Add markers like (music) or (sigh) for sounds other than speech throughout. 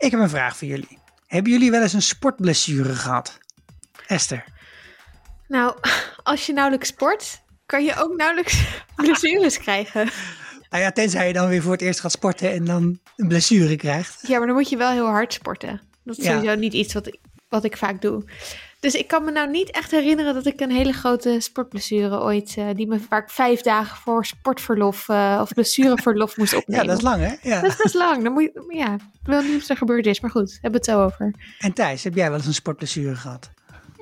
Ik heb een vraag voor jullie. Hebben jullie wel eens een sportblessure gehad? Esther. Nou, als je nauwelijks sport, kan je ook nauwelijks (laughs) blessures krijgen. Nou ja, tenzij je dan weer voor het eerst gaat sporten en dan een blessure krijgt. Ja, maar dan moet je wel heel hard sporten. Dat is Ja. sowieso niet iets wat wat ik vaak doe. Dus ik kan me nou niet echt herinneren dat ik een hele grote sportblessure ooit, eh, die me vaak vijf dagen voor sportverlof eh, of blessureverlof moest (laughs) Ja, opnemen. dat is lang hè? Ja. Dat is best lang. Dan moet je, ja, ik wil niet of er gebeurd is, maar goed, hebben we het zo over. En Thijs, heb jij wel eens een sportblessure gehad?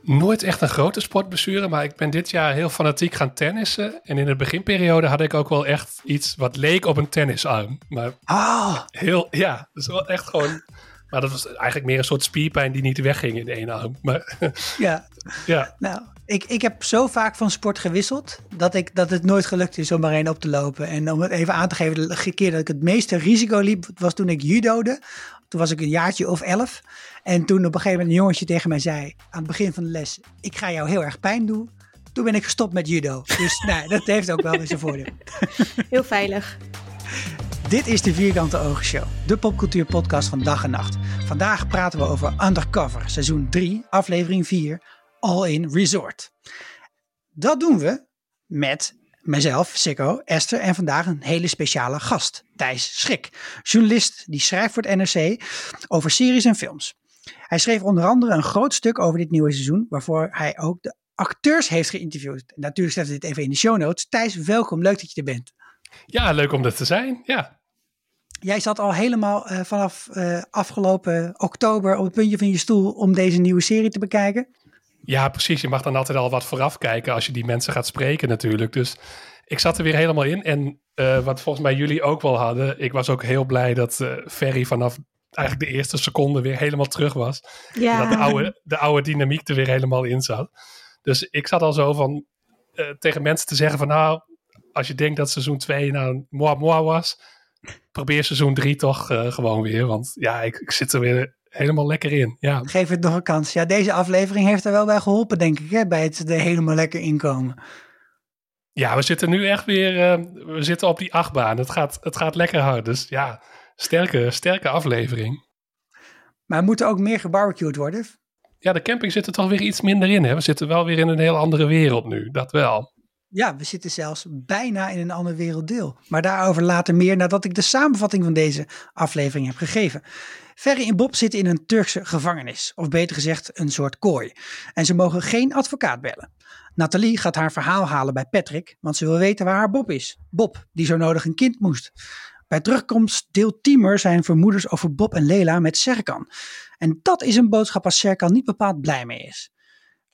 Nooit echt een grote sportblessure, maar ik ben dit jaar heel fanatiek gaan tennissen. En in de beginperiode had ik ook wel echt iets wat leek op een tennisarm. Maar Oh, heel, ja, dus wel echt gewoon... Maar dat was eigenlijk meer een soort spierpijn die niet wegging in de ene arm. Maar (laughs) ja. ja, Nou, ik, ik heb zo vaak van sport gewisseld dat, ik, dat het nooit gelukt is om er één op te lopen. En om het even aan te geven, de keer dat ik het meeste risico liep, was toen ik judode. Toen was ik een jaartje of elf. En toen op een gegeven moment een jongetje tegen mij zei, aan het begin van de les, ik ga jou heel erg pijn doen. Toen ben ik gestopt met judo. Dus (laughs) nou, dat heeft ook wel weer zijn voordeel. Heel veilig. Dit is de Vierkante Ogen Show, de popcultuurpodcast van dag en nacht. Vandaag praten we over Undercover, seizoen 3, aflevering 4, All in Resort. Dat doen we met mezelf, Sikko, Esther en vandaag een hele speciale gast, Thijs Schrik. Journalist die schrijft voor het NRC over series en films. Hij schreef onder andere een groot stuk over dit nieuwe seizoen, waarvoor hij ook de acteurs heeft geïnterviewd. Natuurlijk zetten we dit even in de show notes. Thijs, welkom, leuk dat je er bent. ja, leuk om er te zijn. Ja, Jij zat al helemaal eh, vanaf eh, afgelopen oktober op het puntje van je stoel om deze nieuwe serie te bekijken. Ja, precies. Je mag dan altijd al wat vooraf kijken als je die mensen gaat spreken natuurlijk. Dus ik zat er weer helemaal in. En eh, wat volgens mij jullie ook wel hadden. Ik was ook heel blij dat eh, Ferry vanaf eigenlijk de eerste seconde weer helemaal terug was. En Ja, dat de oude, de oude dynamiek er weer helemaal in zat. Dus ik zat al zo van eh, tegen mensen te zeggen van nou, als je denkt dat seizoen 2 nou moi moi was, probeer seizoen 3 toch eh, gewoon weer. Want ja, ik, ik zit er weer helemaal lekker in. Ja, Geef het nog een kans. Ja, deze aflevering heeft er wel bij geholpen, denk ik, hè, bij het er helemaal lekker inkomen. ja we zitten nu echt weer, eh, we zitten op die achtbaan. Het gaat, het gaat lekker hard. Dus ja, sterke, sterke aflevering. Maar moet er ook meer gebarbecued worden? Ja, de camping zit er toch weer iets minder in. Hè? We zitten wel weer in een heel andere wereld nu. Dat wel. Ja, we zitten zelfs bijna in een ander werelddeel. Maar daarover later meer nadat ik de samenvatting van deze aflevering heb gegeven. Ferry en Bob zitten in een Turkse gevangenis, of beter gezegd een soort kooi. En ze mogen geen advocaat bellen. Nathalie gaat haar verhaal halen bij Patrick, want ze wil weten waar haar Bob is. Bob, die zo nodig een kind moest. Bij terugkomst deelt Timur zijn vermoedens over Bob en Lela met Serkan. En dat is een boodschap waar Serkan niet bepaald blij mee is.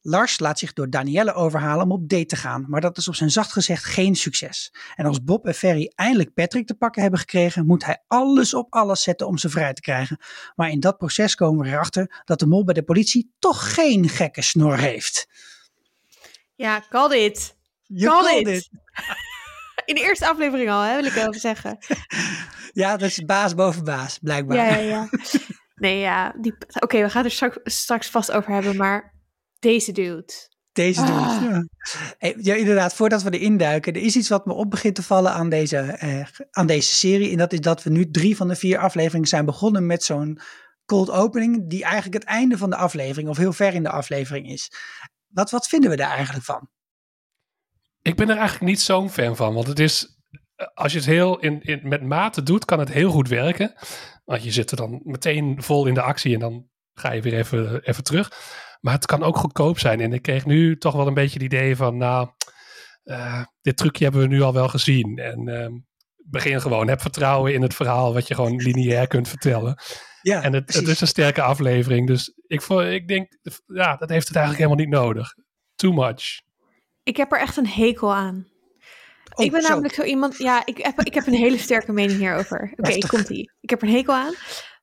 Lars laat zich door Danielle overhalen om op date te gaan, maar dat is op zijn zacht gezegd geen succes. En als Bob en Ferry eindelijk Patrick te pakken hebben gekregen, moet hij alles op alles zetten om ze vrij te krijgen. Maar in dat proces komen we erachter dat de mol bij de politie toch geen gekke snor heeft. ja, call it. Je Call it. it. (laughs) In de eerste aflevering al, hè, wil ik even zeggen. (laughs) Ja, dat is baas boven baas, blijkbaar. Ja, ja, ja. Nee, ja. die- Oké, we gaan het er straks, straks vast over hebben, maar deze dude. Deze Ah. doen ja. Hey, ja, inderdaad, voordat we erin duiken, er is iets wat me op begint te vallen aan deze, eh, aan deze serie. En dat is dat we nu drie van de vier afleveringen zijn begonnen met zo'n cold opening, die eigenlijk het einde van de aflevering, of heel ver in de aflevering is. Wat, wat vinden we daar eigenlijk van? Ik ben er eigenlijk niet zo'n fan van. Want het is, eh, als je het heel in, in, met mate doet, kan het heel goed werken. Want je zit er dan meteen vol in de actie en dan ga je weer even, even terug. Maar het kan ook goedkoop zijn. En ik kreeg nu toch wel een beetje het idee van, nou, eh, dit trucje hebben we nu al wel gezien. En ehm, begin gewoon, heb vertrouwen in het verhaal wat je gewoon lineair kunt vertellen. Ja, En het, is een sterke aflevering. Dus ik, ik denk, ja, dat heeft het eigenlijk helemaal niet nodig. Too much. Ik heb er echt een hekel aan. Oh, ik ben zo. namelijk zo iemand. Ja, ik heb, ik heb een hele sterke mening hierover. Oké, komt ie. Ik heb er een hekel aan.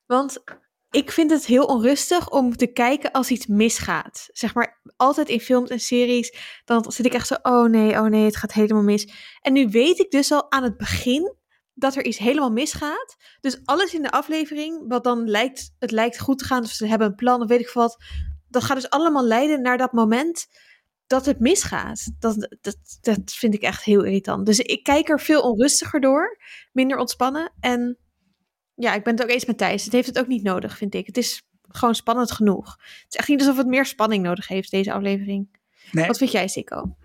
Want ik vind het heel onrustig om te kijken als iets misgaat. Zeg maar, altijd in films en series. Dan zit ik echt zo. Oh nee, oh nee, het gaat helemaal mis. En nu weet ik dus al aan het begin dat er iets helemaal misgaat. Dus alles in de aflevering, wat dan lijkt, het lijkt goed te gaan, of ze hebben een plan, of weet ik wat. Dat gaat dus allemaal leiden naar dat moment dat het misgaat. Dat, dat, dat vind ik echt heel irritant. Dus ik kijk er veel onrustiger door, minder ontspannen. En Ja, ik ben het ook eens met Thijs. Het heeft het ook niet nodig, vind ik. Het is gewoon spannend genoeg. Het is echt niet alsof het meer spanning nodig heeft, deze aflevering. Nee. Wat vind jij, Sikko?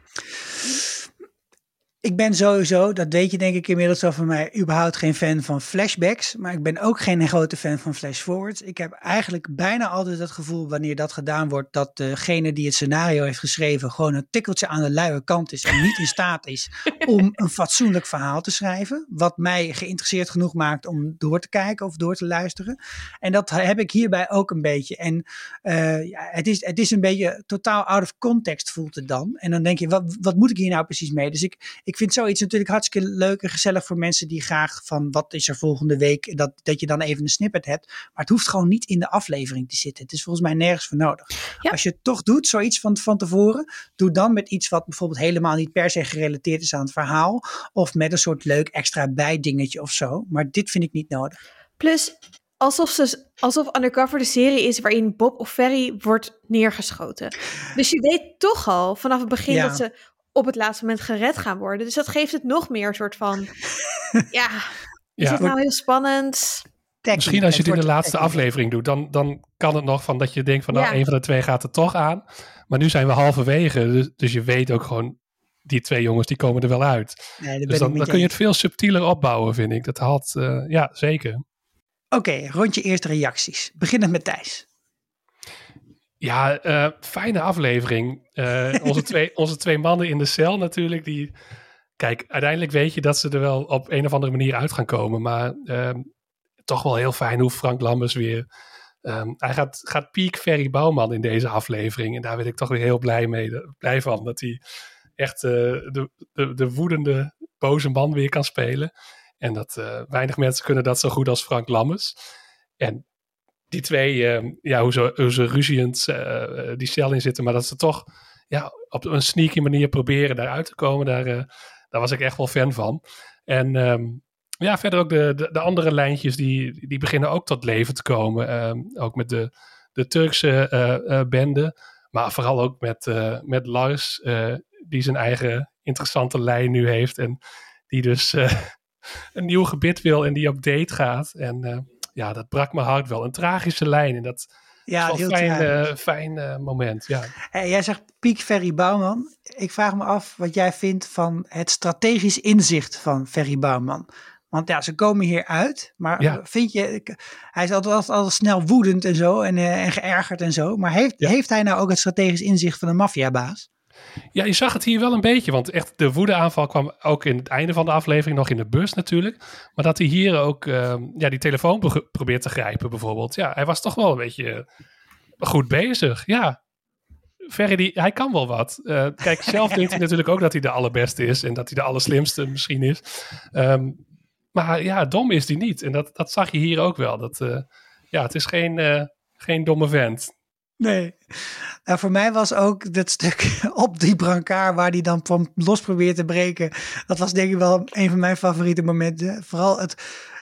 Ik ben sowieso, dat weet je denk ik inmiddels al van mij, überhaupt geen fan van flashbacks. Maar ik ben ook geen grote fan van flashforwards. Ik heb eigenlijk bijna altijd het gevoel, wanneer dat gedaan wordt, dat degene die het scenario heeft geschreven gewoon een tikkeltje aan de luie kant is en niet in staat is (laughs) om een fatsoenlijk verhaal te schrijven. Wat mij geïnteresseerd genoeg maakt om door te kijken of door te luisteren. En dat heb ik hierbij ook een beetje. En uh, ja, het, is, het is een beetje totaal out of context voelt het dan. En dan denk je, wat, wat moet ik hier nou precies mee? Dus ik, ik vind zoiets natuurlijk hartstikke leuk en gezellig voor mensen die graag van wat is er volgende week, dat, dat je dan even een snippet hebt. Maar het hoeft gewoon niet in de aflevering te zitten. Het is volgens mij nergens voor nodig. Ja. Als je het toch doet, zoiets van, van tevoren, doe dan met iets wat bijvoorbeeld helemaal niet per se gerelateerd is aan het verhaal. Of met een soort leuk extra bijdingetje of zo. Maar dit vind ik niet nodig. Plus, alsof, ze, alsof Undercover de serie is waarin Bob of Ferry wordt neergeschoten. Dus je weet toch al vanaf het begin ja. dat ze op het laatste moment gered gaan worden. Dus dat geeft het nog meer een soort van, (laughs) ja, is ja. het nou heel spannend? Misschien als je het in de laatste aflevering doet, dan, dan kan het nog van dat je denkt van nou, ja. een van de twee gaat er toch aan. Maar nu zijn we halverwege, dus, dus je weet ook gewoon, die twee jongens die komen er wel uit. Nee, dus dan, dan kun je het veel subtieler opbouwen, vind ik. Dat had, uh, ja, zeker. Oké, okay, rondje eerste reacties. Beginnend met Thijs. Ja, uh, fijne aflevering. Uh, onze, (laughs) twee, onze twee mannen in de cel natuurlijk. Die, kijk, uiteindelijk weet je dat ze er wel op een of andere manier uit gaan komen. Maar uh, toch wel heel fijn hoe Frank Lammers weer... Um, hij gaat, gaat peak Ferry Bouwman in deze aflevering. En daar ben ik toch weer heel blij, mee, blij van. Dat hij echt uh, de, de, de woedende, boze man weer kan spelen. En dat weinig mensen kunnen dat zo goed als Frank Lammers. En die twee, uh, ja, hoe ze, hoe ze ruziend uh, die cel in zitten, maar dat ze toch ja, op een sneaky manier proberen daaruit te komen, daar, uh, daar was ik echt wel fan van. En um, ja, verder ook de, de, de, andere lijntjes, die, die beginnen ook tot leven te komen. Um, ook met de, de Turkse bende, maar vooral ook met, met Lars, die zijn eigen interessante lijn nu heeft en die dus (laughs) een nieuw gebit wil en die op date gaat. En ja, dat brak mijn hart wel. Een tragische lijn en dat ja, is wel een fijn, uh, fijn uh, moment. Ja. Hey, jij zegt Piek Ferry Bouwman. Ik vraag me af wat jij vindt van het strategisch inzicht van Ferry Bouwman. Want ja, ze komen hier uit, maar ja. vind je, hij is altijd, altijd, altijd, snel woedend en zo en, uh, en geërgerd en zo. Maar heeft, ja. heeft hij nou ook het strategisch inzicht van een maffiabaas? Ja, je zag het hier wel een beetje, want echt de woedeaanval kwam ook in het einde van de aflevering, nog in de bus natuurlijk. Maar dat hij hier ook uh, ja, die telefoon probeert te grijpen bijvoorbeeld. Ja, hij was toch wel een beetje goed bezig, ja. Ferry, die, hij kan wel wat. Uh, kijk, zelf (laughs) denkt hij natuurlijk ook dat hij de allerbeste is en dat hij de allerslimste misschien is. Um, maar ja, dom is hij niet. En dat, dat zag je hier ook wel. Dat, uh, ja, het is geen, geen domme vent. Nee. Nou, voor mij was ook dat stuk (laughs) op die brancard waar die dan van los probeert te breken. Dat was denk ik wel een van mijn favoriete momenten. Vooral het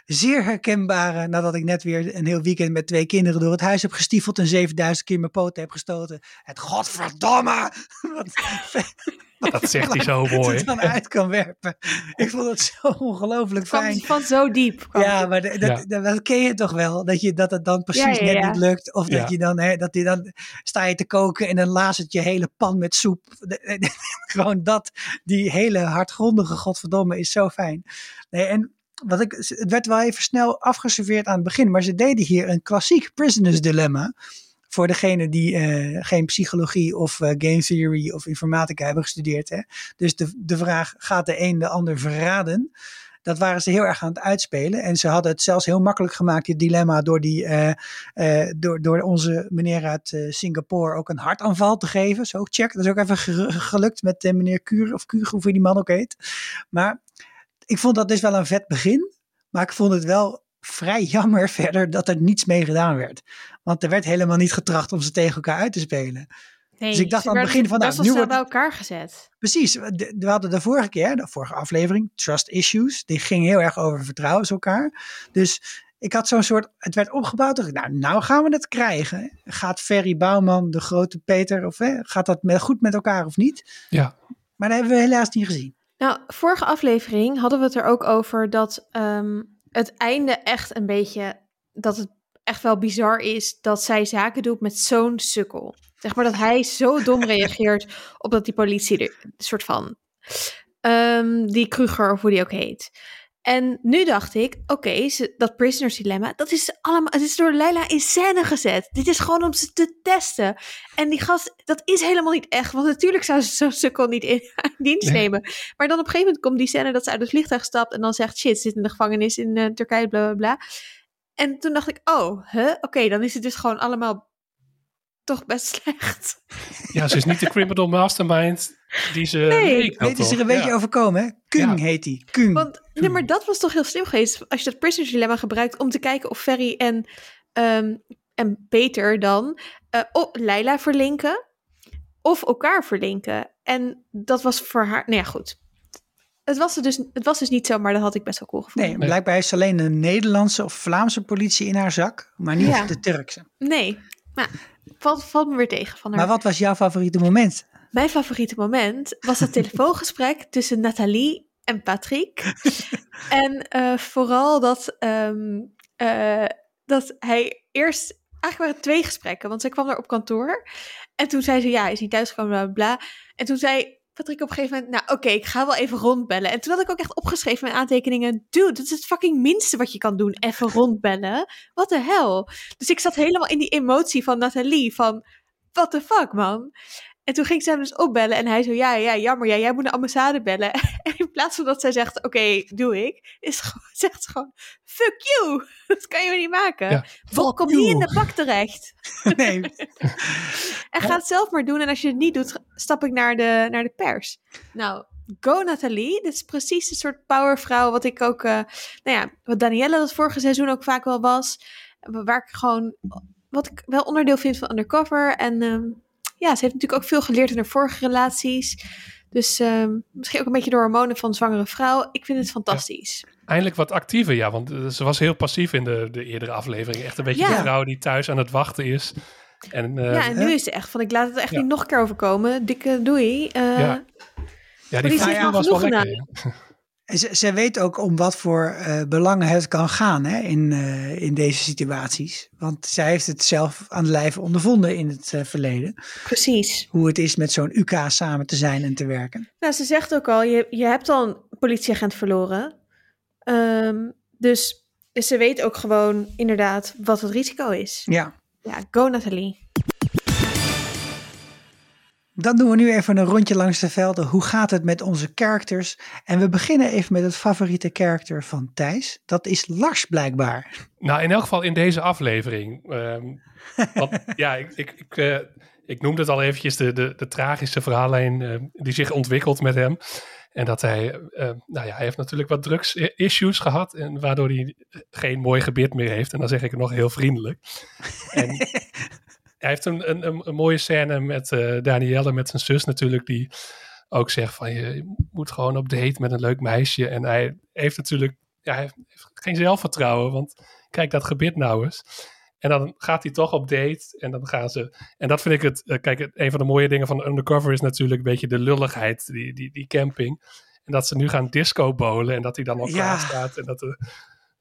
zeer herkenbare nadat ik net weer een heel weekend met twee kinderen door het huis heb gestiefeld en 7000 keer mijn poten heb gestoten. Het godverdomme! (laughs) (laughs) dat zegt hij zo mooi. Het dan uit kan werpen. Ik vond het zo ongelooflijk fijn. Van zo diep. Ja, maar dat, ja. dat, dat, ken je toch wel? Dat, je, dat het dan precies ja, ja, net niet lukt. Of dat je dan, hè, dat je dan sta je te koken en dan laat het je hele pan met soep. Gewoon dat, die hele hardgrondige godverdomme is zo fijn. Nee, en wat ik, het werd wel even snel afgeserveerd aan het begin, maar ze deden hier een klassiek prisoners dilemma. Voor degene die uh, geen psychologie of uh, game theory of informatica hebben gestudeerd. Hè? Dus de, de vraag, gaat de een de ander verraden? Dat waren ze heel erg aan het uitspelen. En ze hadden het zelfs heel makkelijk gemaakt, dit dilemma, door, die, uh, door, door onze meneer uit Singapore ook een hartaanval te geven. Zo, check. Dat is ook even gelukt met meneer Kuur, of Kuur, hoe die man ook heet. Maar ik vond dat dus wel een vet begin. Maar ik vond het wel vrij jammer (laughs) verder dat er niets mee gedaan werd. Want er werd helemaal niet getracht om ze tegen elkaar uit te spelen. Nee, dus ik dacht aan het begin van... Nou, nu wordt bij elkaar gezet. Precies. We hadden de vorige keer, de vorige aflevering, Trust Issues. Die ging heel erg over vertrouwen elkaar. Dus ik had zo'n soort... Het werd opgebouwd. Dacht ik, nou, nou gaan we het krijgen. Gaat Ferry Bouwman, de grote Peter... Of hè, gaat dat met, goed met elkaar of niet? Ja. Maar dat hebben we helaas niet gezien. Nou, vorige aflevering hadden we het er ook over dat um, het einde echt een beetje dat het echt wel bizar is dat zij zaken doet met zo'n sukkel. Zeg maar dat hij zo dom (laughs) reageert op dat die politie er soort van ehm, die Kruger of hoe die ook heet. En nu dacht ik, oké, dat Prisoners Dilemma, dat is allemaal, het is door Leila in scène gezet. Dit is gewoon om ze te testen. En die gast, dat is helemaal niet echt, want natuurlijk zou ze zo'n sukkel niet (laughs) in, dienst Nee. nemen. Maar dan op een gegeven moment komt die scène dat ze uit het vliegtuig stapt en dan zegt, shit, zit in de gevangenis in eh, Turkije, bla bla bla. En toen dacht ik, oh, huh? oké, dan is het dus gewoon allemaal toch best slecht. Ja, ze is niet de criminal mastermind die ze Nee. is er een beetje Ja. overkomen, hè? Kung Ja. heet hij. Kung. Want, nee, maar dat was toch heel slim geweest als je dat Prisoner's Dilemma gebruikt om te kijken of Ferry en, ehm, en Peter dan eh of Leila verlinken of elkaar verlinken. En dat was voor haar, nou ja goed. Het was, er dus, het was dus niet zo, maar dat had ik best wel cool gevonden. Nee, blijkbaar heeft ze alleen de Nederlandse of Vlaamse politie in haar zak, maar niet Ja. de Turkse. Nee, nou, valt, valt me weer tegen van haar. Maar wat was jouw favoriete moment? Mijn favoriete moment was het (laughs) telefoongesprek tussen Nathalie en Patrick. (laughs) en eh, vooral dat, ehm, eh, dat hij eerst... Eigenlijk waren het twee gesprekken, want zij kwam daar op kantoor. En toen zei ze, ja, hij is niet thuisgekomen, bla, bla. En toen zei Patrick op een gegeven moment, nou oké, ik ga wel even rondbellen. En toen had ik ook echt opgeschreven mijn aantekeningen, dude, dat is het fucking minste wat je kan doen, even rondbellen. Wat de hel? Dus ik zat helemaal in die emotie van Nathalie, van, what the fuck, man? En toen ging ze hem dus opbellen en hij zo, ja, ja, jammer, ja, jij moet de ambassade bellen. (laughs) En plaats van dat zij zegt, oké, doe ik, is (laughs) gewoon, zegt ze gewoon, fuck you, (laughs) dat kan je me niet maken. Ja. Kom niet in de bak terecht. (laughs) Nee, En ga het zelf maar doen en als je het niet doet, stap ik naar de, naar de pers. Nou, go Nathalie, dit is precies de soort powervrouw wat ik ook, eh, nou ja, wat Danielle dat vorige seizoen ook vaak wel was. Waar ik gewoon, wat ik wel onderdeel vind van Undercover. En ehm, ja, ze heeft natuurlijk ook veel geleerd in haar vorige relaties. Dus ehm, misschien ook een beetje door hormonen van zwangere vrouw. Ik vind het fantastisch. Eindelijk wat actiever, ja. Want eh, ze was heel passief in de, de eerdere aflevering. Echt een beetje Ja. de vrouw die thuis aan het wachten is. En eh, ja, en nu is ze echt van, ik laat het echt Ja. niet nog een keer overkomen. Dikke doei. Eh, Ja. ja, die die vrouw was wel lekker. En ze, ze weet ook om wat voor eh, belangen het kan gaan hè, in, eh, in deze situaties. Want zij heeft het zelf aan de lijve ondervonden in het eh, verleden. Precies. Hoe het is met zo'n UK samen te zijn en te werken. Nou, ze zegt ook al, je, je hebt al een politieagent verloren. Ehm, dus ze weet ook gewoon inderdaad wat het risico is. Ja. Ja, go Nathalie. Dan doen we nu even een rondje langs de velden. Hoe gaat het met onze characters? En we beginnen even met het favoriete character van Thijs. Dat is Lars blijkbaar. Nou, in elk geval in deze aflevering. Ehm, (laughs) want ja, ik, ik, ik, eh, ik noemde het al eventjes de, de, de tragische verhaallijn eh, die zich ontwikkelt met hem. En dat hij, eh, nou ja, hij heeft natuurlijk wat drugs-issues gehad. En waardoor hij geen mooi gebit meer heeft. En dan zeg ik het nog heel vriendelijk. En (laughs) hij heeft een, een, een, mooie scène met eh Danielle, met zijn zus natuurlijk. Die ook zegt van je moet gewoon op date met een leuk meisje. En hij heeft natuurlijk ja, hij heeft geen zelfvertrouwen. Want kijk dat gebit nou eens. En dan gaat hij toch op date. En dan gaan ze. En dat vind ik het. eh, kijk, een van de mooie dingen van Undercover is natuurlijk een beetje de lulligheid. Die, die, die camping. En dat ze nu gaan disco bowlen. En dat hij dan al Ja. klaar staat. En dat er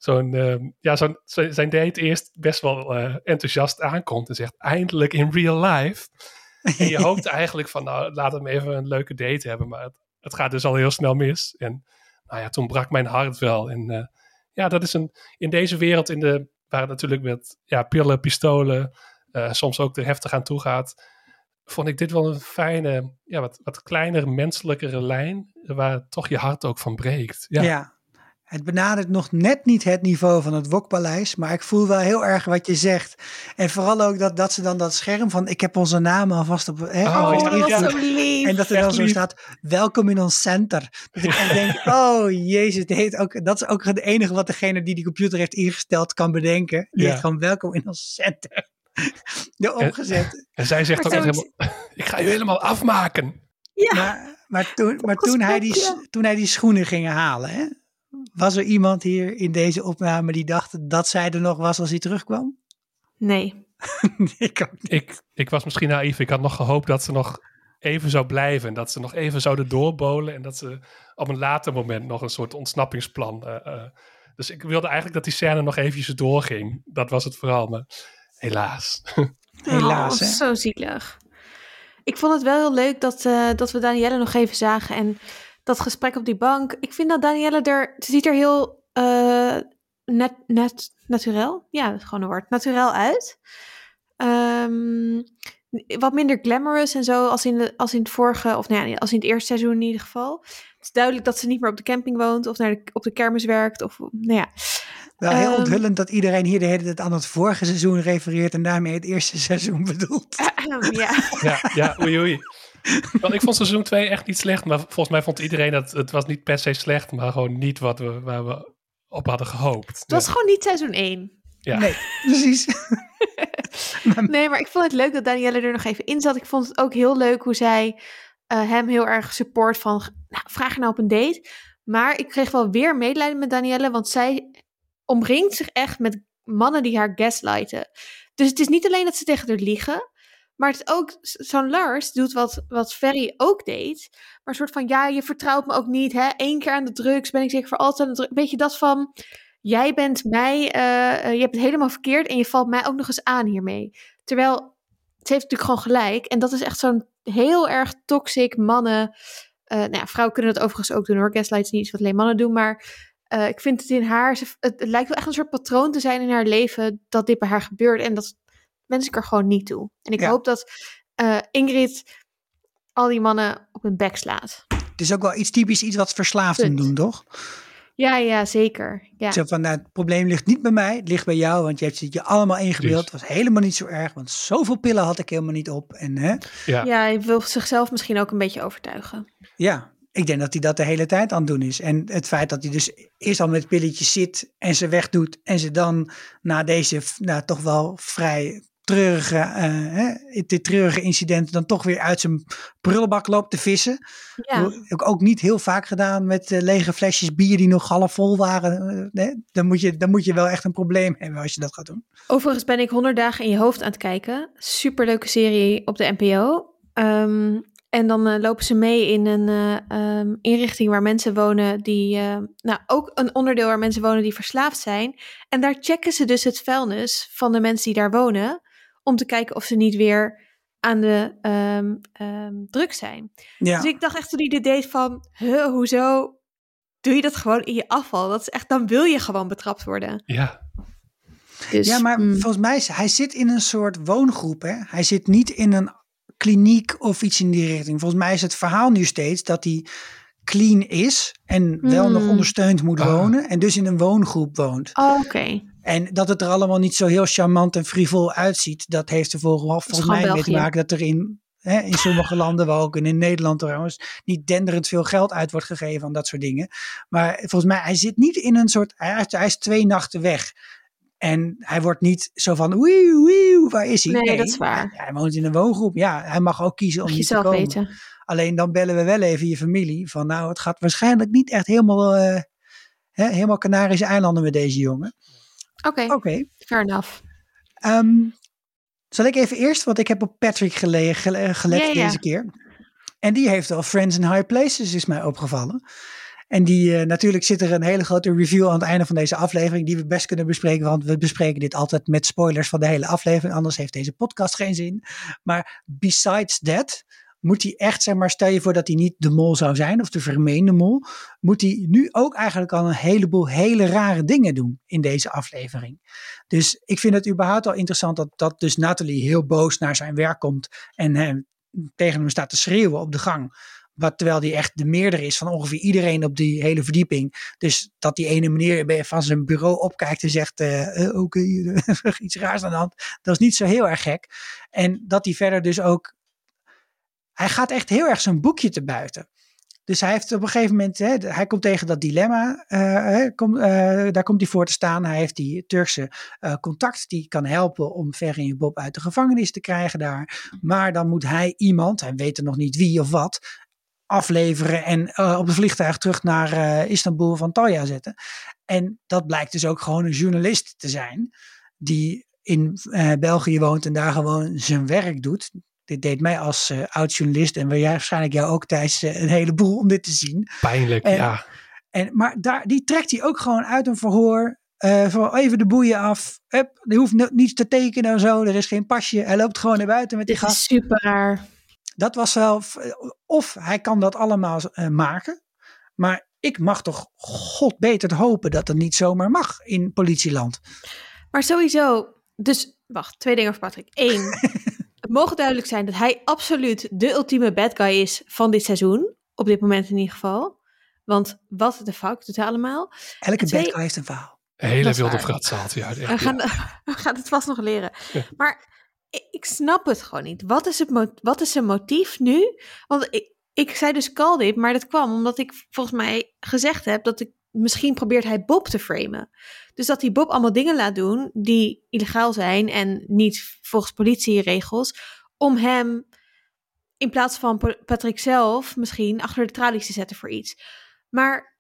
zo'n. ehm, ja, zo'n, zo- zijn date eerst best wel eh, enthousiast aankomt. En zegt eindelijk in real life. En je hoopt (laughs) eigenlijk van. Nou, laat hem even een leuke date hebben. Maar het, het gaat dus al heel snel mis. En nou ja, toen brak mijn hart wel. En eh, ja, dat is een. In deze wereld. In de, waar het natuurlijk met ja, pillen, pistolen. eh, soms ook er heftig aan toe gaat. Vond ik dit wel een fijne. Ja, wat, wat kleinere, menselijkere lijn. Waar toch je hart ook van breekt. Ja, Ja. Het benadert nog net niet het niveau van het Wokpaleis, maar ik voel wel heel erg wat je zegt. En vooral ook dat, dat ze dan dat scherm van, ik heb onze namen alvast op... Hè, Oh, alvast ja, zo lief. En dat er Echt dan zo lief. staat, welkom in ons center. Dat ik denk, (laughs) oh jezus, heet ook, dat is ook het enige wat degene die die computer heeft ingesteld kan bedenken. Die Ja. heeft gewoon welkom in ons center (laughs) erop gezet. En zij zegt ook helemaal. (laughs) Ik ga je helemaal afmaken. Ja, Maar, maar, toen, maar toen, hij die, toen hij die schoenen ging halen, hè, was er iemand hier in deze opname die dacht dat zij er nog was als hij terugkwam? (laughs) nee. ik ook niet. Ik, ik was misschien naïef. Ik had nog gehoopt dat ze nog even zou blijven. En dat ze nog even zouden doorbolen. En dat ze op een later moment nog een soort ontsnappingsplan eh, eh, Dus ik wilde eigenlijk dat die scène nog eventjes doorging. Dat was het vooral, maar helaas. (laughs) Helaas, Oh, hè? Zo zielig. Ik vond het wel heel leuk dat, eh, dat we Danielle nog even zagen. En dat gesprek op die bank. Ik vind dat Danielle er... Ze ziet er heel eh, net, net, naturel. Ja, dat is gewoon een woord. Naturel uit. Ehm, wat minder glamorous en zo als in, de, als in het vorige... Of nou ja, als in het eerste seizoen in ieder geval. Het is duidelijk dat ze niet meer op de camping woont. Of naar de, op de kermis werkt. Of nou ja. Wel heel Ehm. onthullend dat iedereen hier de hele tijd aan het vorige seizoen refereert en daarmee het eerste (laughs) seizoen bedoelt. ja. ja, ja, oei oei. (laughs) Want ik vond seizoen 2 echt niet slecht, maar volgens mij vond iedereen dat het was niet per se slecht, maar gewoon niet wat we, waar we op hadden gehoopt. Het was gewoon niet seizoen 1. ja. Nee, (laughs) precies. (laughs) Nee, maar ik vond het leuk dat Danielle er nog even in zat. Ik vond het ook heel leuk hoe zij eh, hem heel erg support van... Nou, vraag je nou op een date. Maar ik kreeg wel weer medelijden met Danielle, want zij omringt zich echt met mannen die haar gaslighten. Dus het is niet alleen dat ze tegen haar liegen, maar het is ook zo'n Lars doet wat, wat Ferry ook deed. Maar een soort van, ja, je vertrouwt me ook niet, hè. Eén keer aan de drugs, ben ik zeker voor altijd aan de drugs. Weet je, dat van, jij bent mij, eh, eh, je hebt het helemaal verkeerd en je valt mij ook nog eens aan hiermee. Terwijl, ze heeft natuurlijk gewoon gelijk. En dat is echt zo'n heel erg toxic mannen... eh, nou ja, vrouwen kunnen dat overigens ook doen hoor. Gaslight is niet iets wat alleen mannen doen, maar... ik vind het in haar, het, het lijkt wel echt een soort patroon te zijn in haar leven dat dit bij haar gebeurt. En dat wens ik er gewoon niet toe. En ik Ja. hoop dat eh, Ingrid al die mannen op hun bek slaat. Het is ook wel iets typisch, iets wat verslaafden Punt. doen, toch? Ja, ja, zeker. Ja. Zo van, nou, het probleem ligt niet bij mij, het ligt bij jou, want je hebt het je allemaal ingebeeld. Het was helemaal niet zo erg, want zoveel pillen had ik helemaal niet op. En hè, Ja. ja, hij wil zichzelf misschien ook een beetje overtuigen. ja, ik denk dat hij dat de hele tijd aan het doen is. En het feit dat hij dus eerst al met pilletjes zit en ze wegdoet en ze dan na deze nou, toch wel vrij treurige, eh, hè, dit treurige incident dan toch weer uit zijn prullenbak loopt te vissen. Ja, Heb ik ook niet heel vaak gedaan met eh, lege flesjes bier die nog half vol waren. Eh, dan, moet je, dan moet je wel echt een probleem hebben als je dat gaat doen. overigens ben ik 100 dagen in je hoofd aan het kijken. Superleuke serie op de NPO. Ehm, en dan lopen ze mee in een eh, ehm, inrichting waar mensen wonen die, nou ook een onderdeel waar mensen wonen die verslaafd zijn. En daar checken ze dus het vuilnis van de mensen die daar wonen, om te kijken of ze niet weer aan de ehm ehm, drugs zijn. Ja. Dus ik dacht echt toen hij dit deed van, huh, hoezo doe je dat gewoon in je afval? Dat is echt, dan wil je gewoon betrapt worden. ja. Dus, ja, maar mm. volgens mij is hij zit in een soort woongroep. Hè? Hij zit niet in een kliniek of iets in die richting. Volgens mij is het verhaal nu steeds dat hij clean is en wel nog Hmm. ondersteund moet Ah. wonen en dus in een woongroep woont. Oh, Oké. En dat het er allemaal niet zo heel charmant en frivol uitziet, dat heeft er volgens, volgens mij mee te maken dat er in, hè, in sommige landen, wel ook en in Nederland trouwens, niet denderend veel geld uit wordt gegeven aan dat soort dingen. Maar volgens mij, hij zit niet in een soort, hij, hij is twee nachten weg. En hij wordt niet zo van, waar is hij? Nee, dat is waar. Hij, woont in een woongroep. Ja, hij mag ook kiezen om Mag niet te komen. weten. Alleen dan bellen we wel even je familie van, nou, het gaat waarschijnlijk niet echt helemaal, eh, hè, helemaal Canarische eilanden met deze jongen. Oké, fair enough. Ehm, zal ik even eerst, want ik heb op Patrick gele- gele- gelet Ja, ja. deze keer. En die heeft al Friends in High Places, is mij opgevallen. En die, eh, natuurlijk zit er een hele grote review aan het einde van deze aflevering, die we best kunnen bespreken, want we bespreken dit altijd met spoilers van de hele aflevering, anders heeft deze podcast geen zin. Maar besides that, moet hij echt, zeg maar, stel je voor dat hij niet de mol zou zijn, of de vermeende mol, moet hij nu ook eigenlijk al een heleboel hele rare dingen doen in deze aflevering. Dus ik vind het überhaupt al interessant dat, dat dus Nathalie heel boos naar zijn werk komt en hem, tegen hem staat te schreeuwen op de gang. Wat, terwijl die echt de meerder is van ongeveer iedereen op die hele verdieping. Dus dat die ene meneer van zijn bureau opkijkt en zegt: eh, eh, Oké, is (laughs) iets raars aan de hand. Dat is niet zo heel erg gek. En dat hij verder dus ook. Hij gaat echt heel erg zijn boekje te buiten. Dus hij heeft op een gegeven moment, hè, hij komt tegen dat dilemma, eh, eh, daar komt hij voor te staan. Hij heeft die Turkse eh, contact die kan helpen om Ferry Bob uit de gevangenis te krijgen daar. Maar dan moet hij iemand, hij weet er nog niet wie of wat, afleveren en op het vliegtuig terug naar Istanbul of Antalya zetten. En dat blijkt dus ook gewoon een journalist te zijn die in België woont en daar gewoon zijn werk doet. Dit deed mij als eh, oud journalist en waarschijnlijk jou ook Thijs eh, een heleboel om dit te zien. Pijnlijk, En- ja. En, maar daar, die trekt hij ook gewoon uit een verhoor. eh, van even de boeien af. Hup, die hoeft no- niets te tekenen en zo. Er is geen pasje. Hij loopt gewoon naar buiten met die gast. super raar. Dat was wel. Of hij kan dat allemaal eh, maken. Maar ik mag toch god beter hopen dat het niet zomaar mag in politieland. Maar sowieso, dus wacht, twee dingen over Patrick. Eén, (laughs) mogen duidelijk zijn dat hij absoluut de ultieme bad guy is van dit seizoen. Op dit moment in ieder geval. Want wat de fuck doet hij allemaal? Elke Twee- bad guy heeft een verhaal. Een hele wilde uit. echt, We gaan, ja. (laughs) we gaan het vast nog leren. Ja. Maar ik, ik snap het gewoon niet. Wat is, het mo- wat is zijn motief nu? Want ik, ik zei dus call dit, maar dat kwam omdat ik volgens mij gezegd heb dat ik misschien probeert hij Bob te framen. Dus dat hij Bob allemaal dingen laat doen die illegaal zijn en niet volgens politieregels, om hem in plaats van Pa- Patrick zelf misschien achter de tralies te zetten voor iets. Maar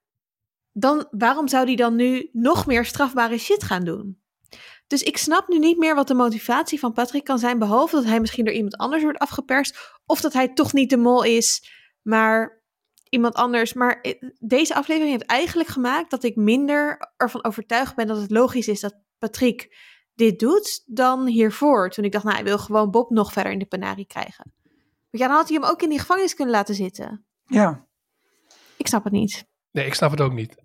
dan, waarom zou hij dan nu nog meer strafbare shit gaan doen? Dus ik snap nu niet meer wat de motivatie van Patrick kan zijn, behalve dat hij misschien door iemand anders wordt afgeperst, of dat hij toch niet de mol is, maar iemand anders. Maar eh, deze aflevering heeft eigenlijk gemaakt dat ik minder ervan overtuigd ben dat het logisch is dat Patrick dit doet dan hiervoor. Toen ik dacht, nou, hij wil gewoon Bob nog verder in de penarie krijgen. Want ja, dan had hij hem ook in die gevangenis kunnen laten zitten. Ja. Ik snap het niet. Nee, ik snap het ook niet.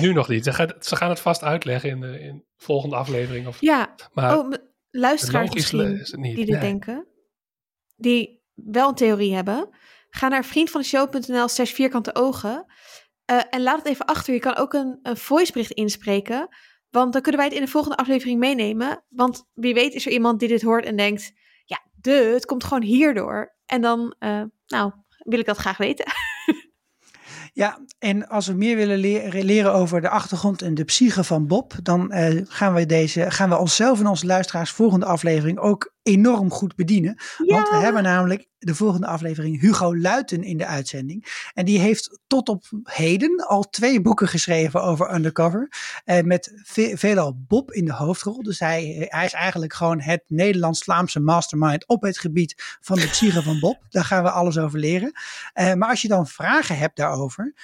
Nu nog niet. Ze gaan, ze gaan het vast uitleggen in de, in de volgende aflevering. Of, Ja, maar oh, luisteraars misschien. is het niet. die dit Nee. denken, die wel een theorie hebben, ga naar vriendvandeshow.nl slash vierkante ogen eh, en laat het even achter. Je kan ook een, een voicebericht inspreken, want dan kunnen wij het in de volgende aflevering meenemen. Want wie weet is er iemand die dit hoort en denkt, ja, de, het komt gewoon hierdoor. En dan, eh, nou, wil ik dat graag weten. (laughs) Ja, en als we meer willen leren, over de achtergrond en de psyche van Bob, dan eh, gaan, we deze, gaan we onszelf en onze luisteraars volgende aflevering ook enorm goed bedienen. Want we hebben namelijk de volgende aflevering Hugo Luiten in de uitzending. En die heeft tot op heden al twee boeken geschreven over Undercover. Eh, met ve- veelal Bob in de hoofdrol. Dus hij, hij is eigenlijk gewoon het Nederlands-Vlaamse mastermind op het gebied van de psyche van Bob. Daar gaan we alles over leren. Eh, maar als je dan vragen hebt daarover,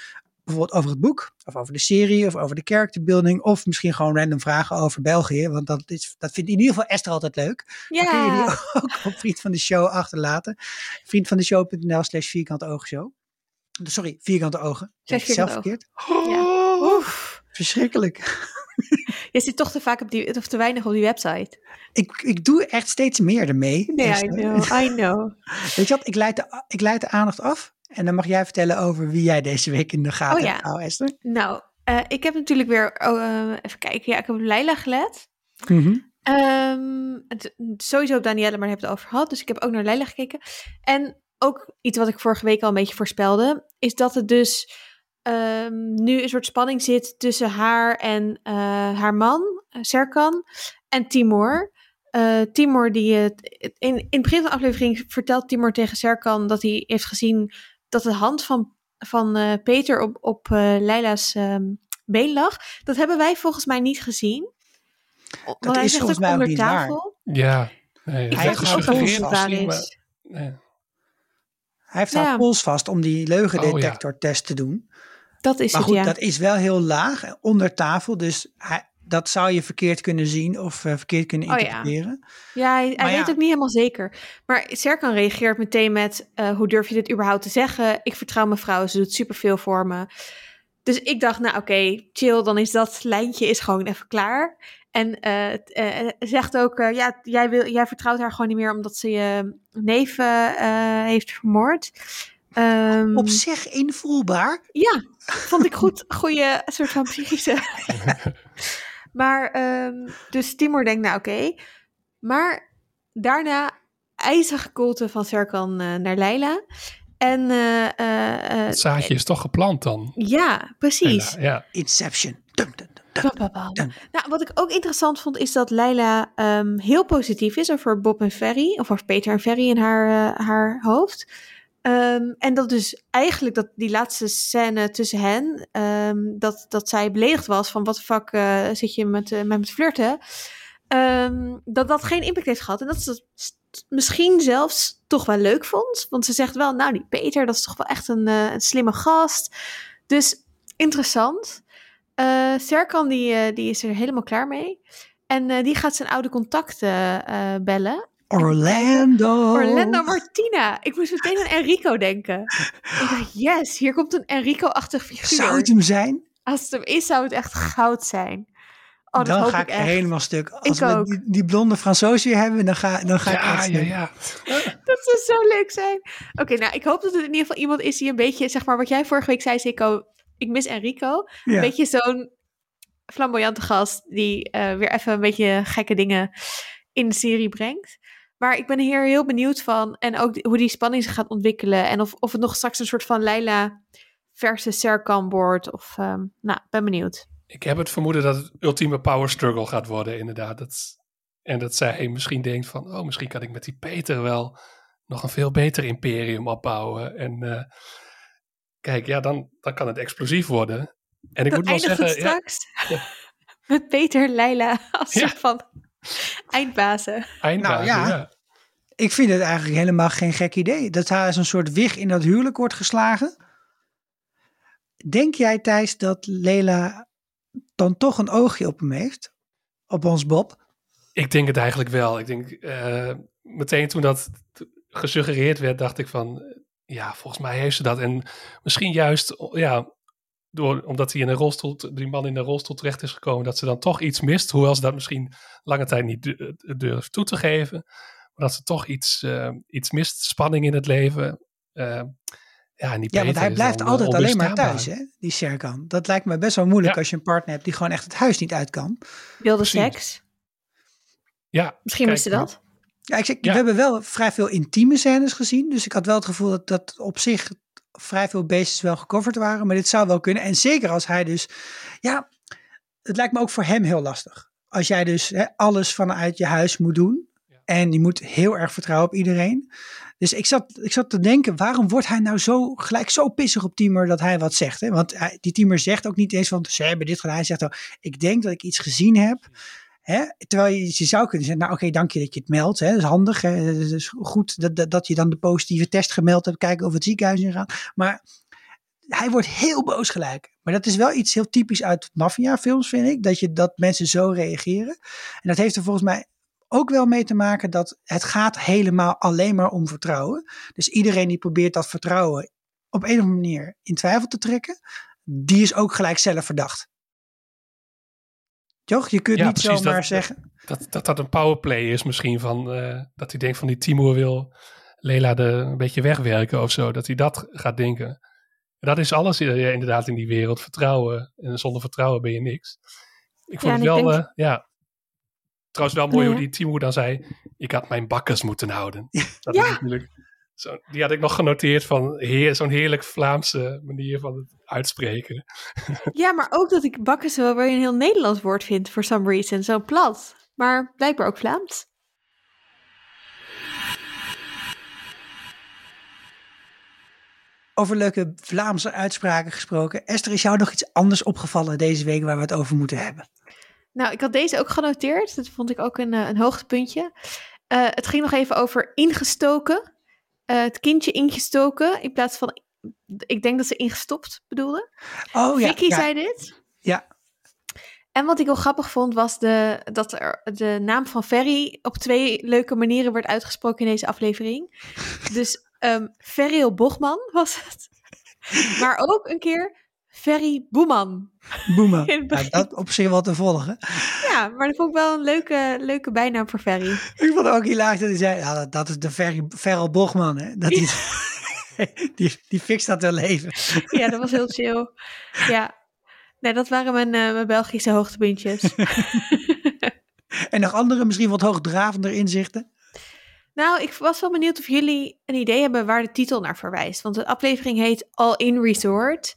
bijvoorbeeld over het boek, of over de serie, of over de character building, of misschien gewoon random vragen over België, want dat, is, dat vindt in ieder geval Esther altijd leuk. Dan kun je die Ja, (laughs) ook op Vriend van de Show achterlaten. Vriendvandeshow.nl slash vierkante oogshow. Sorry, vierkante ogen. Slash Zeg ik zelf. Ja. Oef. Verschrikkelijk. Je zit toch te vaak op die, of te weinig op die website. Ik, ik doe echt steeds meer ermee. Nee, I know, I know. (laughs) Weet je wat, ik leid, de, ik leid de aandacht af. En dan mag jij vertellen over wie jij deze week in de gaten Oh ja. hebt, Esther. Nou, eh, ik heb natuurlijk weer, oh, eh, even kijken, ja, ik heb op Leila gelet. Mhm. Ehm, het- sowieso op Danielle, maar daar heb ik het over gehad. Dus ik heb ook naar Leila gekeken. En ook iets wat ik vorige week al een beetje voorspelde, is dat het dus ehm, nu een soort spanning zit tussen haar en eh, haar man, Serkan, en Timur. Eh, Timur, die het in, in het begin van de aflevering vertelt Timur tegen Serkan dat hij heeft gezien dat de hand van, van eh, Peter op, op eh, Leila's ehm, been lag. Dat hebben wij volgens mij niet gezien. Want hij is zegt volgens mij ook onder niet waar. tafel. Ja. Nee, Hij heeft ook die, is. nee. Hij heeft Ja. haar pols vast om die leugendetectortest te doen. Dat is Maar het, goed, ja. dat is wel heel laag, eh, onder tafel. Dus hij, dat zou je verkeerd kunnen zien of eh, verkeerd kunnen Oh ja. interpreteren. Ja, hij, weet ja. ook niet helemaal zeker. Maar Serkan reageert meteen met... eh, hoe durf je dit überhaupt te zeggen? Ik vertrouw mijn vrouw, ze doet superveel voor me. Dus ik dacht, nou oké, chill, dan is dat lijntje is gewoon even klaar. En eh, t- zegt ook, eh, ja, jij, wil, jij vertrouwt haar gewoon niet meer... omdat ze je neef heeft vermoord. Ehm, Op zich invoelbaar. Ja, vond ik goed. Goede soort van psychische. (laughs) (laughs) maar, ehm, dus Timur denkt, nou oké. Maar daarna ijzige koelte van Serkan eh, naar Leila. En eh, eh, eh, Het zaadje is toch geplant dan? ja, precies. Ja, ja. Inception. Dum, dum, dum. Nou, wat ik ook interessant vond, is dat Leila ehm, heel positief is over Bob en Ferry. Of over Peter en Ferry in haar, haar hoofd. Ehm, en dat dus eigenlijk dat die laatste scène tussen hen, ehm, dat, dat zij beledigd was van wat de fuck eh, zit je met, eh, met me te flirten. Ehm, dat dat geen impact heeft gehad. En dat ze dat misschien zelfs toch wel leuk vond. Want ze zegt wel, nou die Peter, dat is toch wel echt een, eh, een slimme gast. Dus interessant. Serkan die, die is er helemaal klaar mee. En die gaat zijn oude contacten bellen. Orlando. Orlando Martina. Ik moest meteen aan Enrico denken. Ik dacht, yes, hier komt een Enrico-achtig figuur. Zou het hem zijn? Als het hem is, zou het echt goud zijn. Oh, dat dan hoop ga ik ik echt. helemaal stuk. Als Ik we ook. die, die blonde Fransoos weer hebben, dan ga, dan ga ik Ja, echt ja, ja. (laughs) Dat zou zo leuk zijn. Oké, nou, ik hoop dat het in ieder geval iemand is die een beetje, zeg maar, wat jij vorige week zei, Sico, ik mis Enrico. Ja. Een beetje zo'n flamboyante gast die eh, weer even een beetje gekke dingen in de serie brengt. Maar ik ben hier heel benieuwd van. En ook hoe die spanning zich gaat ontwikkelen. En of, of het nog straks een soort van Leila versus Serkan wordt. Of, ehm, nou, ben benieuwd. Ik heb het vermoeden dat het ultieme power struggle gaat worden, inderdaad. Dat, en dat zij misschien denkt van, oh, misschien kan ik met die Peter wel nog een veel beter imperium opbouwen. En eh, kijk, ja, dan, dan kan het explosief worden. En ik moet wel zeggen, ja, straks (laughs) met Peter Leila als Ja. soort van (laughs) eindbazen. eindbazen, Nou, ja. ja. Ik vind het eigenlijk helemaal geen gek idee. Dat hij als een soort wig in dat huwelijk wordt geslagen. Denk jij, Thijs, dat Lela dan toch een oogje op hem heeft? Op ons Bob? Ik denk het eigenlijk wel. Ik denk eh, meteen toen dat gesuggereerd werd, dacht ik van, ja, volgens mij heeft ze dat. En misschien juist, ja, door, omdat hij in een rolstoel, die man in een rolstoel terecht is gekomen, dat ze dan toch iets mist, hoewel ze dat misschien lange tijd niet du- durft toe te geven. Maar dat ze toch iets, eh, iets mist, spanning in het leven. Eh, ja, en die Ja, want hij blijft altijd alleen maar thuis, hè? die Serkan. Dat lijkt me best wel moeilijk Ja. als je een partner hebt die gewoon echt het huis niet uit kan. Wilde seks. Ja, Misschien wist ze dat. Ja, ik zeg, Ja. we hebben wel vrij veel intieme scènes gezien. Dus ik had wel het gevoel dat, dat op zich vrij veel bases wel gecoverd waren. Maar dit zou wel kunnen. En zeker als hij dus... Ja, het lijkt me ook voor hem heel lastig. Als jij dus hè, alles vanuit je huis moet doen. En je moet heel erg vertrouwen op iedereen. Dus ik zat, ik zat te denken, waarom wordt hij nou zo gelijk zo pissig op Timur dat hij wat zegt? Hè? Want hij, die Timur zegt ook niet eens van ze hebben dit gedaan. Hij zegt ook, ik denk dat ik iets gezien heb. Hè? Terwijl je, zou kunnen zeggen, nou oké, dank je dat je het meldt. Hè? Dat is handig. Hè? Het is goed dat, dat, dat je dan de positieve test gemeld hebt. Kijken of het ziekenhuis ingaan. Maar hij wordt heel boos gelijk. Maar dat is wel iets heel typisch uit maffiafilms, vind ik. Dat, je, dat mensen zo reageren. En dat heeft er volgens mij ook wel mee te maken dat het gaat helemaal alleen maar om vertrouwen. Dus iedereen die probeert dat vertrouwen op een of andere manier in twijfel te trekken, die is ook gelijk zelf verdacht. Toch? Je kunt Ja, niet precies, zomaar dat- zeggen. dat, dat dat een powerplay is misschien van eh, dat hij denkt van die Timur wil Lela de, een beetje wegwerken of zo. Dat hij dat gaat denken. En dat is alles eh, inderdaad in die wereld. Vertrouwen. En zonder vertrouwen ben je niks. Ik vond Ja, het wel, denk- eh, ja. Trouwens wel mooi Nee, hoe die Timur dan zei, ik had mijn bakkers moeten houden. Dat Ja. is natuurlijk, zo, die had ik nog genoteerd van heer, zo'n heerlijk Vlaamse manier van het uitspreken. (laughs) Ja, maar ook dat ik bakken zo weer een heel Nederlands woord vind, for some reason. Zo plat. Maar blijkbaar ook Vlaams. Over leuke Vlaamse uitspraken gesproken. Esther, is jou nog iets anders opgevallen deze week waar we het over moeten hebben? Nou, ik had deze ook genoteerd. Dat vond ik ook een, eh, een hoogtepuntje. Eh, het ging nog even over ingestoken. Eh, het kindje ingestoken in plaats van... Ik denk dat ze ingestopt bedoelde. Oh ja, Vicky ja, zei dit. ja. En wat ik wel grappig vond, was de, dat er de naam van Ferry op twee leuke manieren werd uitgesproken in deze aflevering. (laughs) Dus ehm Ferry Bochman was het. Maar ook een keer Ferry Boeman. Boema. (laughs) In het Ja, begin. dat op zich wel te volgen. Ja, maar dat vond ik wel een leuke, leuke bijnaam voor Ferry. Ik vond het ook hilarisch dat hij zei, ja, dat, dat is de Ferry, Ferrel Bochman. Hè? Dat die, (laughs) die, die fixt dat wel leven. Ja, dat was heel chill. Ja. Nee, dat waren mijn, eh, mijn Belgische hoogtepuntjes. (laughs) En nog andere, misschien wat hoogdravender inzichten. Nou, ik was wel benieuwd of jullie een idee hebben waar de titel naar verwijst. Want de aflevering heet All In Resort.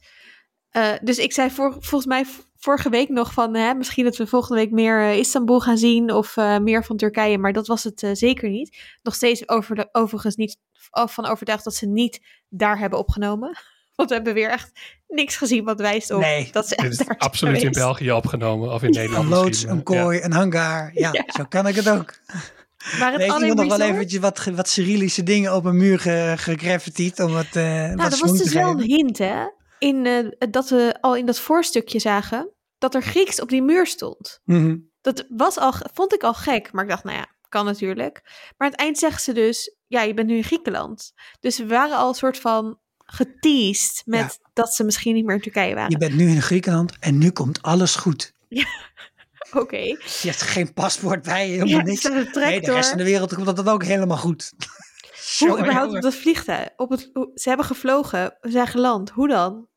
Eh, dus ik zei voor, volgens mij vorige week nog van hè, misschien dat we volgende week meer eh, Istanbul gaan zien of eh, meer van Turkije. Maar dat was het eh, zeker niet. Nog steeds over de, overigens niet van overtuigd dat ze niet daar hebben opgenomen. (laughs) Want we hebben weer echt niks gezien wat wijst op Nee, dat ze echt daar absoluut in. België opgenomen of in Nederland Een loods, een maar ja. kooi, een hangar. (laughs) Ja, Ja. zo kan ik het ook. (laughs) Maar het Nee, ik nog wel eventjes wat, wat Cyrillische dingen op een muur ge, gegraffitied om het eh Nou, wat dat was dus wel een hint, hè? In, eh, dat we al in dat voorstukje zagen dat er Grieks op die muur stond. Mhm. Dat was al, vond ik al gek, maar ik dacht, nou ja, kan natuurlijk. Maar aan het eind zeggen ze dus, ja, je bent nu in Griekenland. Dus we waren al een soort van geteased met dat ze misschien niet meer in Turkije waren. Je bent nu in Griekenland en nu komt alles goed. (laughs) Oké. Je hebt geen paspoort bij je, helemaal Ja, niks. ze Nee, de rest van de wereld komt dat ook helemaal goed. Hoe überhaupt op dat vliegtuig? Op het, ze hebben gevlogen, we zijn geland. Hoe dan?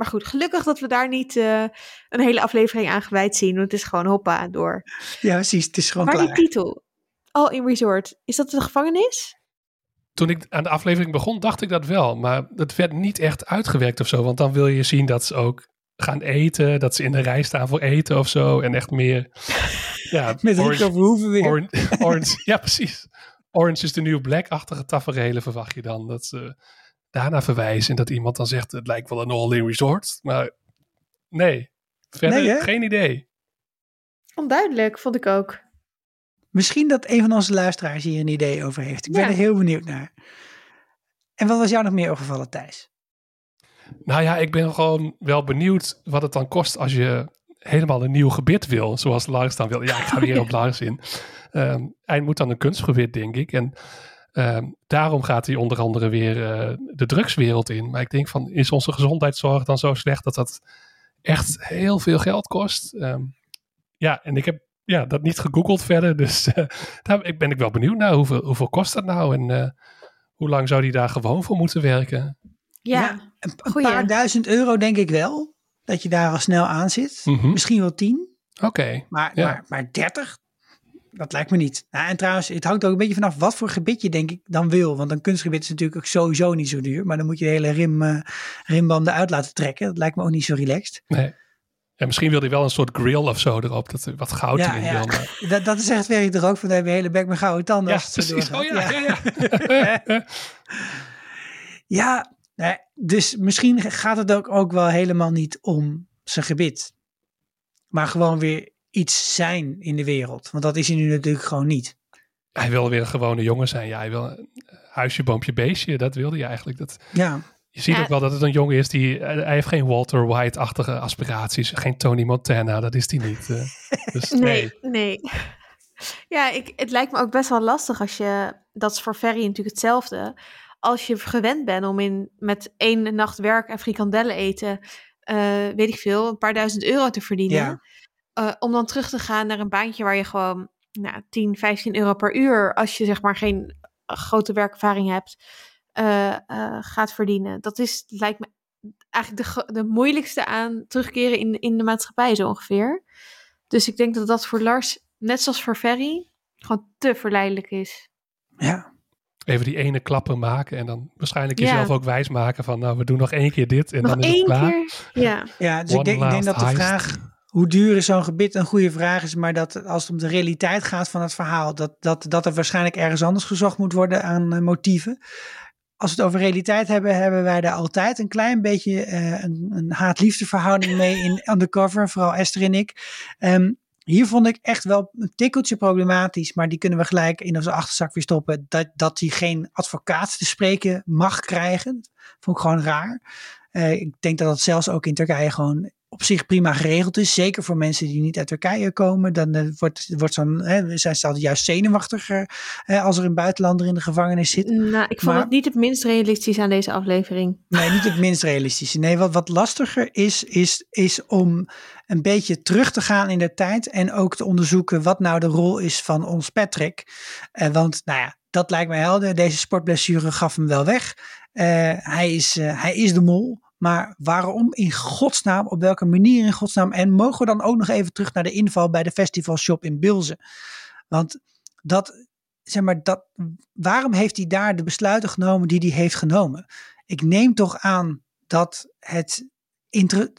Maar goed, gelukkig dat we daar niet eh, een hele aflevering aan gewijd zien. Want het is gewoon hoppa door. Ja, precies. Het is gewoon Maar die titel, All in Resort, is dat de gevangenis? Toen ik aan de aflevering begon, dacht ik dat wel. Maar het werd niet echt uitgewerkt of zo. Want dan wil je zien dat ze ook gaan eten. Dat ze in de rij staan voor eten of zo. En echt meer... (laughs) Ja, Met orange- Rico Verhoeven weer. Orange, orange, (laughs) ja, precies. Orange is de nieuwe black-achtige tafereelen verwacht je dan. Dat ze daarna verwijzen en dat iemand dan zegt, het lijkt wel een all-in resort. Maar nee, verder Nee, geen idee. Onduidelijk, vond ik ook. Misschien dat een van onze luisteraars hier een idee over heeft. Ik ben Ja. er heel benieuwd naar. En wat was jou nog meer opgevallen, Thijs? Nou ja, ik ben gewoon wel benieuwd wat het dan kost als je helemaal een nieuw gebit wil. Zoals Lars dan wil. Ja, ik ga weer op (laughs) Lars in. Ehm, hij moet dan een kunstgebit, denk ik. En ehm, daarom gaat hij onder andere weer eh, de drugswereld in. Maar ik denk van, is onze gezondheidszorg dan zo slecht dat dat echt heel veel geld kost? Ehm, ja, en ik heb ja, dat niet gegoogeld verder. Dus (laughs) eh, daar ik ben ik wel benieuwd naar. Hoeveel, hoeveel kost dat nou? En eh, hoe lang zou hij daar gewoon voor moeten werken? Ja, Ja, Een, een Goeie. paar duizend euro denk ik wel. Dat je daar al snel aan zit. Mhm. Misschien wel tien. Oké. Maar, Ja. maar, maar 30? Dat lijkt me niet. Nou, en trouwens, het hangt ook een beetje vanaf wat voor gebit je denk ik dan wil. Want een kunstgebit is natuurlijk ook sowieso niet zo duur. Maar dan moet je de hele rim, eh, rimbanden uit laten trekken. Dat lijkt me ook niet zo relaxed. Nee. Ja, misschien wil hij wel een soort grill of zo erop, dat er wat goud Ja, in ja. wil. Maar... (laughs) Dat, dat is echt werk er ook van. Dan heb je hele bek met gouden tanden. Ja, precies. Oh ja, ja, ja. (laughs) Ja, nee, dus misschien gaat het ook, ook wel helemaal niet om zijn gebit. Maar gewoon weer iets zijn in de wereld. Want dat is hij nu natuurlijk gewoon niet. Hij wil weer een gewone jongen zijn. Ja, hij wil een huisje, boompje, beestje. Dat wilde hij eigenlijk. Dat, Ja, je ziet Ja. ook wel dat het een jongen is die... eh, Hij heeft geen Walter White-achtige aspiraties. Geen Tony Montana, dat is hij niet. eh. dus (laughs) nee. nee, nee. (laughs) Ja, ik, het lijkt me ook best wel lastig als je, dat is voor Ferry natuurlijk hetzelfde. Als je gewend bent om in, met één nacht werk en frikandellen eten, eh, weet ik veel, een paar duizend euro te verdienen. Ja. Eh, om dan terug te gaan naar een baantje waar je gewoon nou, 10, 15 euro per uur, als je zeg maar geen eh, grote werkervaring hebt, eh, eh, gaat verdienen. Dat is, lijkt me eigenlijk de, de moeilijkste aan terugkeren in, in de maatschappij zo ongeveer. Dus ik denk dat dat voor Lars, net zoals voor Ferry, gewoon te verleidelijk is. ja. Even die ene klappen maken en dan waarschijnlijk Ja. jezelf ook wijs maken van... Nou, we doen nog één keer dit en Nog dan is het klaar. keer? Ja. ja dus ik denk, ik denk dat de heist. vraag hoe duur is zo'n gebit een goede vraag is. Maar dat als het om de realiteit gaat van het verhaal, dat, dat, dat er waarschijnlijk ergens anders gezocht moet worden aan eh, motieven. Als we het over realiteit hebben, hebben wij daar altijd een klein beetje eh, een, een haat-liefde verhouding mee in (laughs) Undercover. Vooral Esther en ik. Ehm, hier vond ik echt wel een tikkeltje problematisch, maar die kunnen we gelijk in onze achterzak weer stoppen. Dat, dat hij geen advocaat te spreken mag krijgen. Vond ik gewoon raar. Eh, ik denk dat dat zelfs ook in Turkije gewoon op zich prima geregeld is. Zeker voor mensen die niet uit Turkije komen. Dan eh, wordt, wordt zo'n, hè, zijn ze altijd juist zenuwachtiger eh, als er een buitenlander in de gevangenis zit. Nou, ik vond Maar- het niet het minst realistisch aan deze aflevering. Nee, niet het minst realistische. Nee, wat, wat lastiger is, is, is om een beetje terug te gaan in de tijd en ook te onderzoeken wat nou de rol is van ons Patrick. Eh, want, nou ja, dat lijkt mij helder. Deze sportblessure gaf hem wel weg. Eh, hij, is, hij is de mol. Maar waarom in godsnaam, op welke manier in godsnaam? En mogen we dan ook nog even terug naar de inval bij de festivalshop in Bilzen? Want dat, zeg maar, dat, waarom heeft hij daar de besluiten genomen die hij heeft genomen? Ik neem toch aan dat het,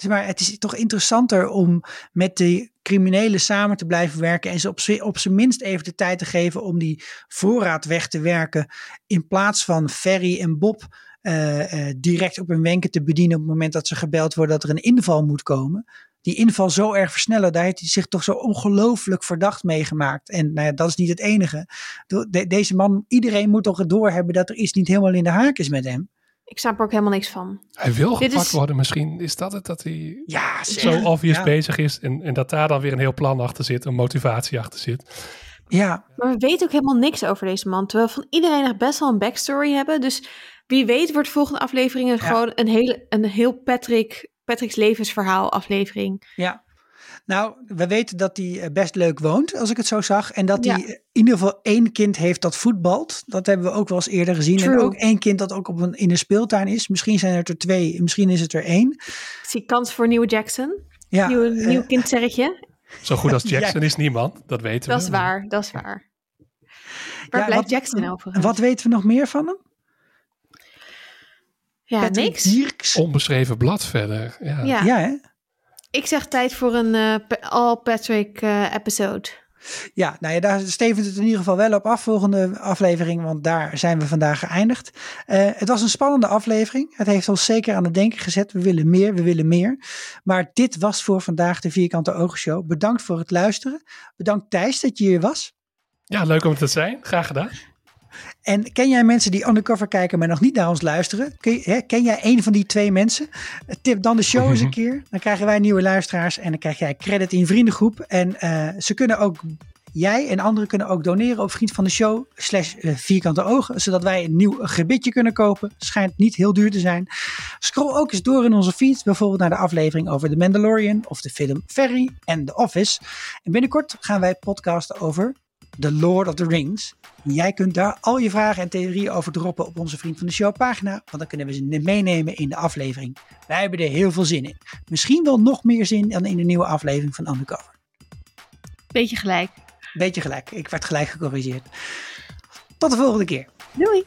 maar, het is toch interessanter om met de criminelen samen te blijven werken en ze op, op zijn minst even de tijd te geven om die voorraad weg te werken in plaats van Ferry en Bob direct op hun wenken te bedienen op het moment dat ze gebeld worden dat er een inval moet komen. Die inval zo erg versnellen, daar heeft hij zich toch zo ongelooflijk verdacht meegemaakt. En nou ja, dat is niet het enige. De- de- deze man, iedereen moet toch het doorhebben dat er iets niet helemaal in de haak is met hem. Ik snap er ook helemaal niks van. Hij wil Dit gepakt is- worden. Misschien is dat het dat hij Ja, zo obvious ja. bezig is. En, en dat daar dan weer een heel plan achter zit. Een motivatie achter zit. Ja, Maar we weten ook helemaal niks over deze man. Terwijl we van iedereen echt best wel een backstory hebben. Dus wie weet wordt volgende aflevering gewoon een, hele, een heel Patrick, Patrick's levensverhaal aflevering. ja. Nou, we weten dat hij eh, best leuk woont, als ik het zo zag. En dat Ja. hij in ieder geval één kind heeft dat voetbalt. Dat hebben we ook wel eens eerder gezien. En ook één kind dat ook op een, in een speeltuin is. Misschien zijn het er twee, misschien is het er één. Ik zie kans voor nieuwe Jackson. Ja, nieuw, eh, nieuw kindsterretje. (laughs) Zo goed als (laughs) Ja. Jackson is niemand. Dat weten we. Dat is waar, dat is waar. Waar Ja, blijft wat- Jackson overigens? Wat weten we nog meer van hem? Ja, Patrick niks. Dierks. Onbeschreven blad verder. Ja. Ja. Ja, hè? Ik zeg tijd voor een eh, Pa- All Patrick eh, episode. Ja, nou ja, daar stevend het in ieder geval wel op af, volgende aflevering, want daar zijn we vandaag geëindigd. Eh, het was een spannende aflevering. Het heeft ons zeker aan het denken gezet. We willen meer, we willen meer. Maar dit was voor vandaag de Vierkante Ogen Show. Bedankt voor het luisteren. Bedankt Thijs dat je hier was. Ja, leuk om het te zijn. Graag gedaan. En ken jij mensen die undercover kijken, maar nog niet naar ons luisteren? Ken, hè, ken jij een van die twee mensen? Eh, Tip dan de show (laughs) eens een keer. Dan krijgen wij nieuwe luisteraars en dan krijg jij credit in je vriendengroep. En eh, ze kunnen ook, jij en anderen kunnen ook doneren op Vriend van de Show slash eh, Vierkante Ogen. Zodat wij een nieuw gebitje kunnen kopen. Schijnt niet heel duur te zijn. Scroll ook eens door in onze feed. Bijvoorbeeld naar de aflevering over The Mandalorian of de film Ferry en The Office. En binnenkort gaan wij podcasten over The Lord of the Rings. Jij kunt daar al je vragen en theorieën over droppen op onze Vriend van de Show pagina. Want dan kunnen we ze meenemen in de aflevering. Wij hebben er heel veel zin in. Misschien wel nog meer zin dan in de nieuwe aflevering van Undercover. Beetje gelijk. Beetje gelijk. Ik werd gelijk gecorrigeerd. Tot de volgende keer. Doei!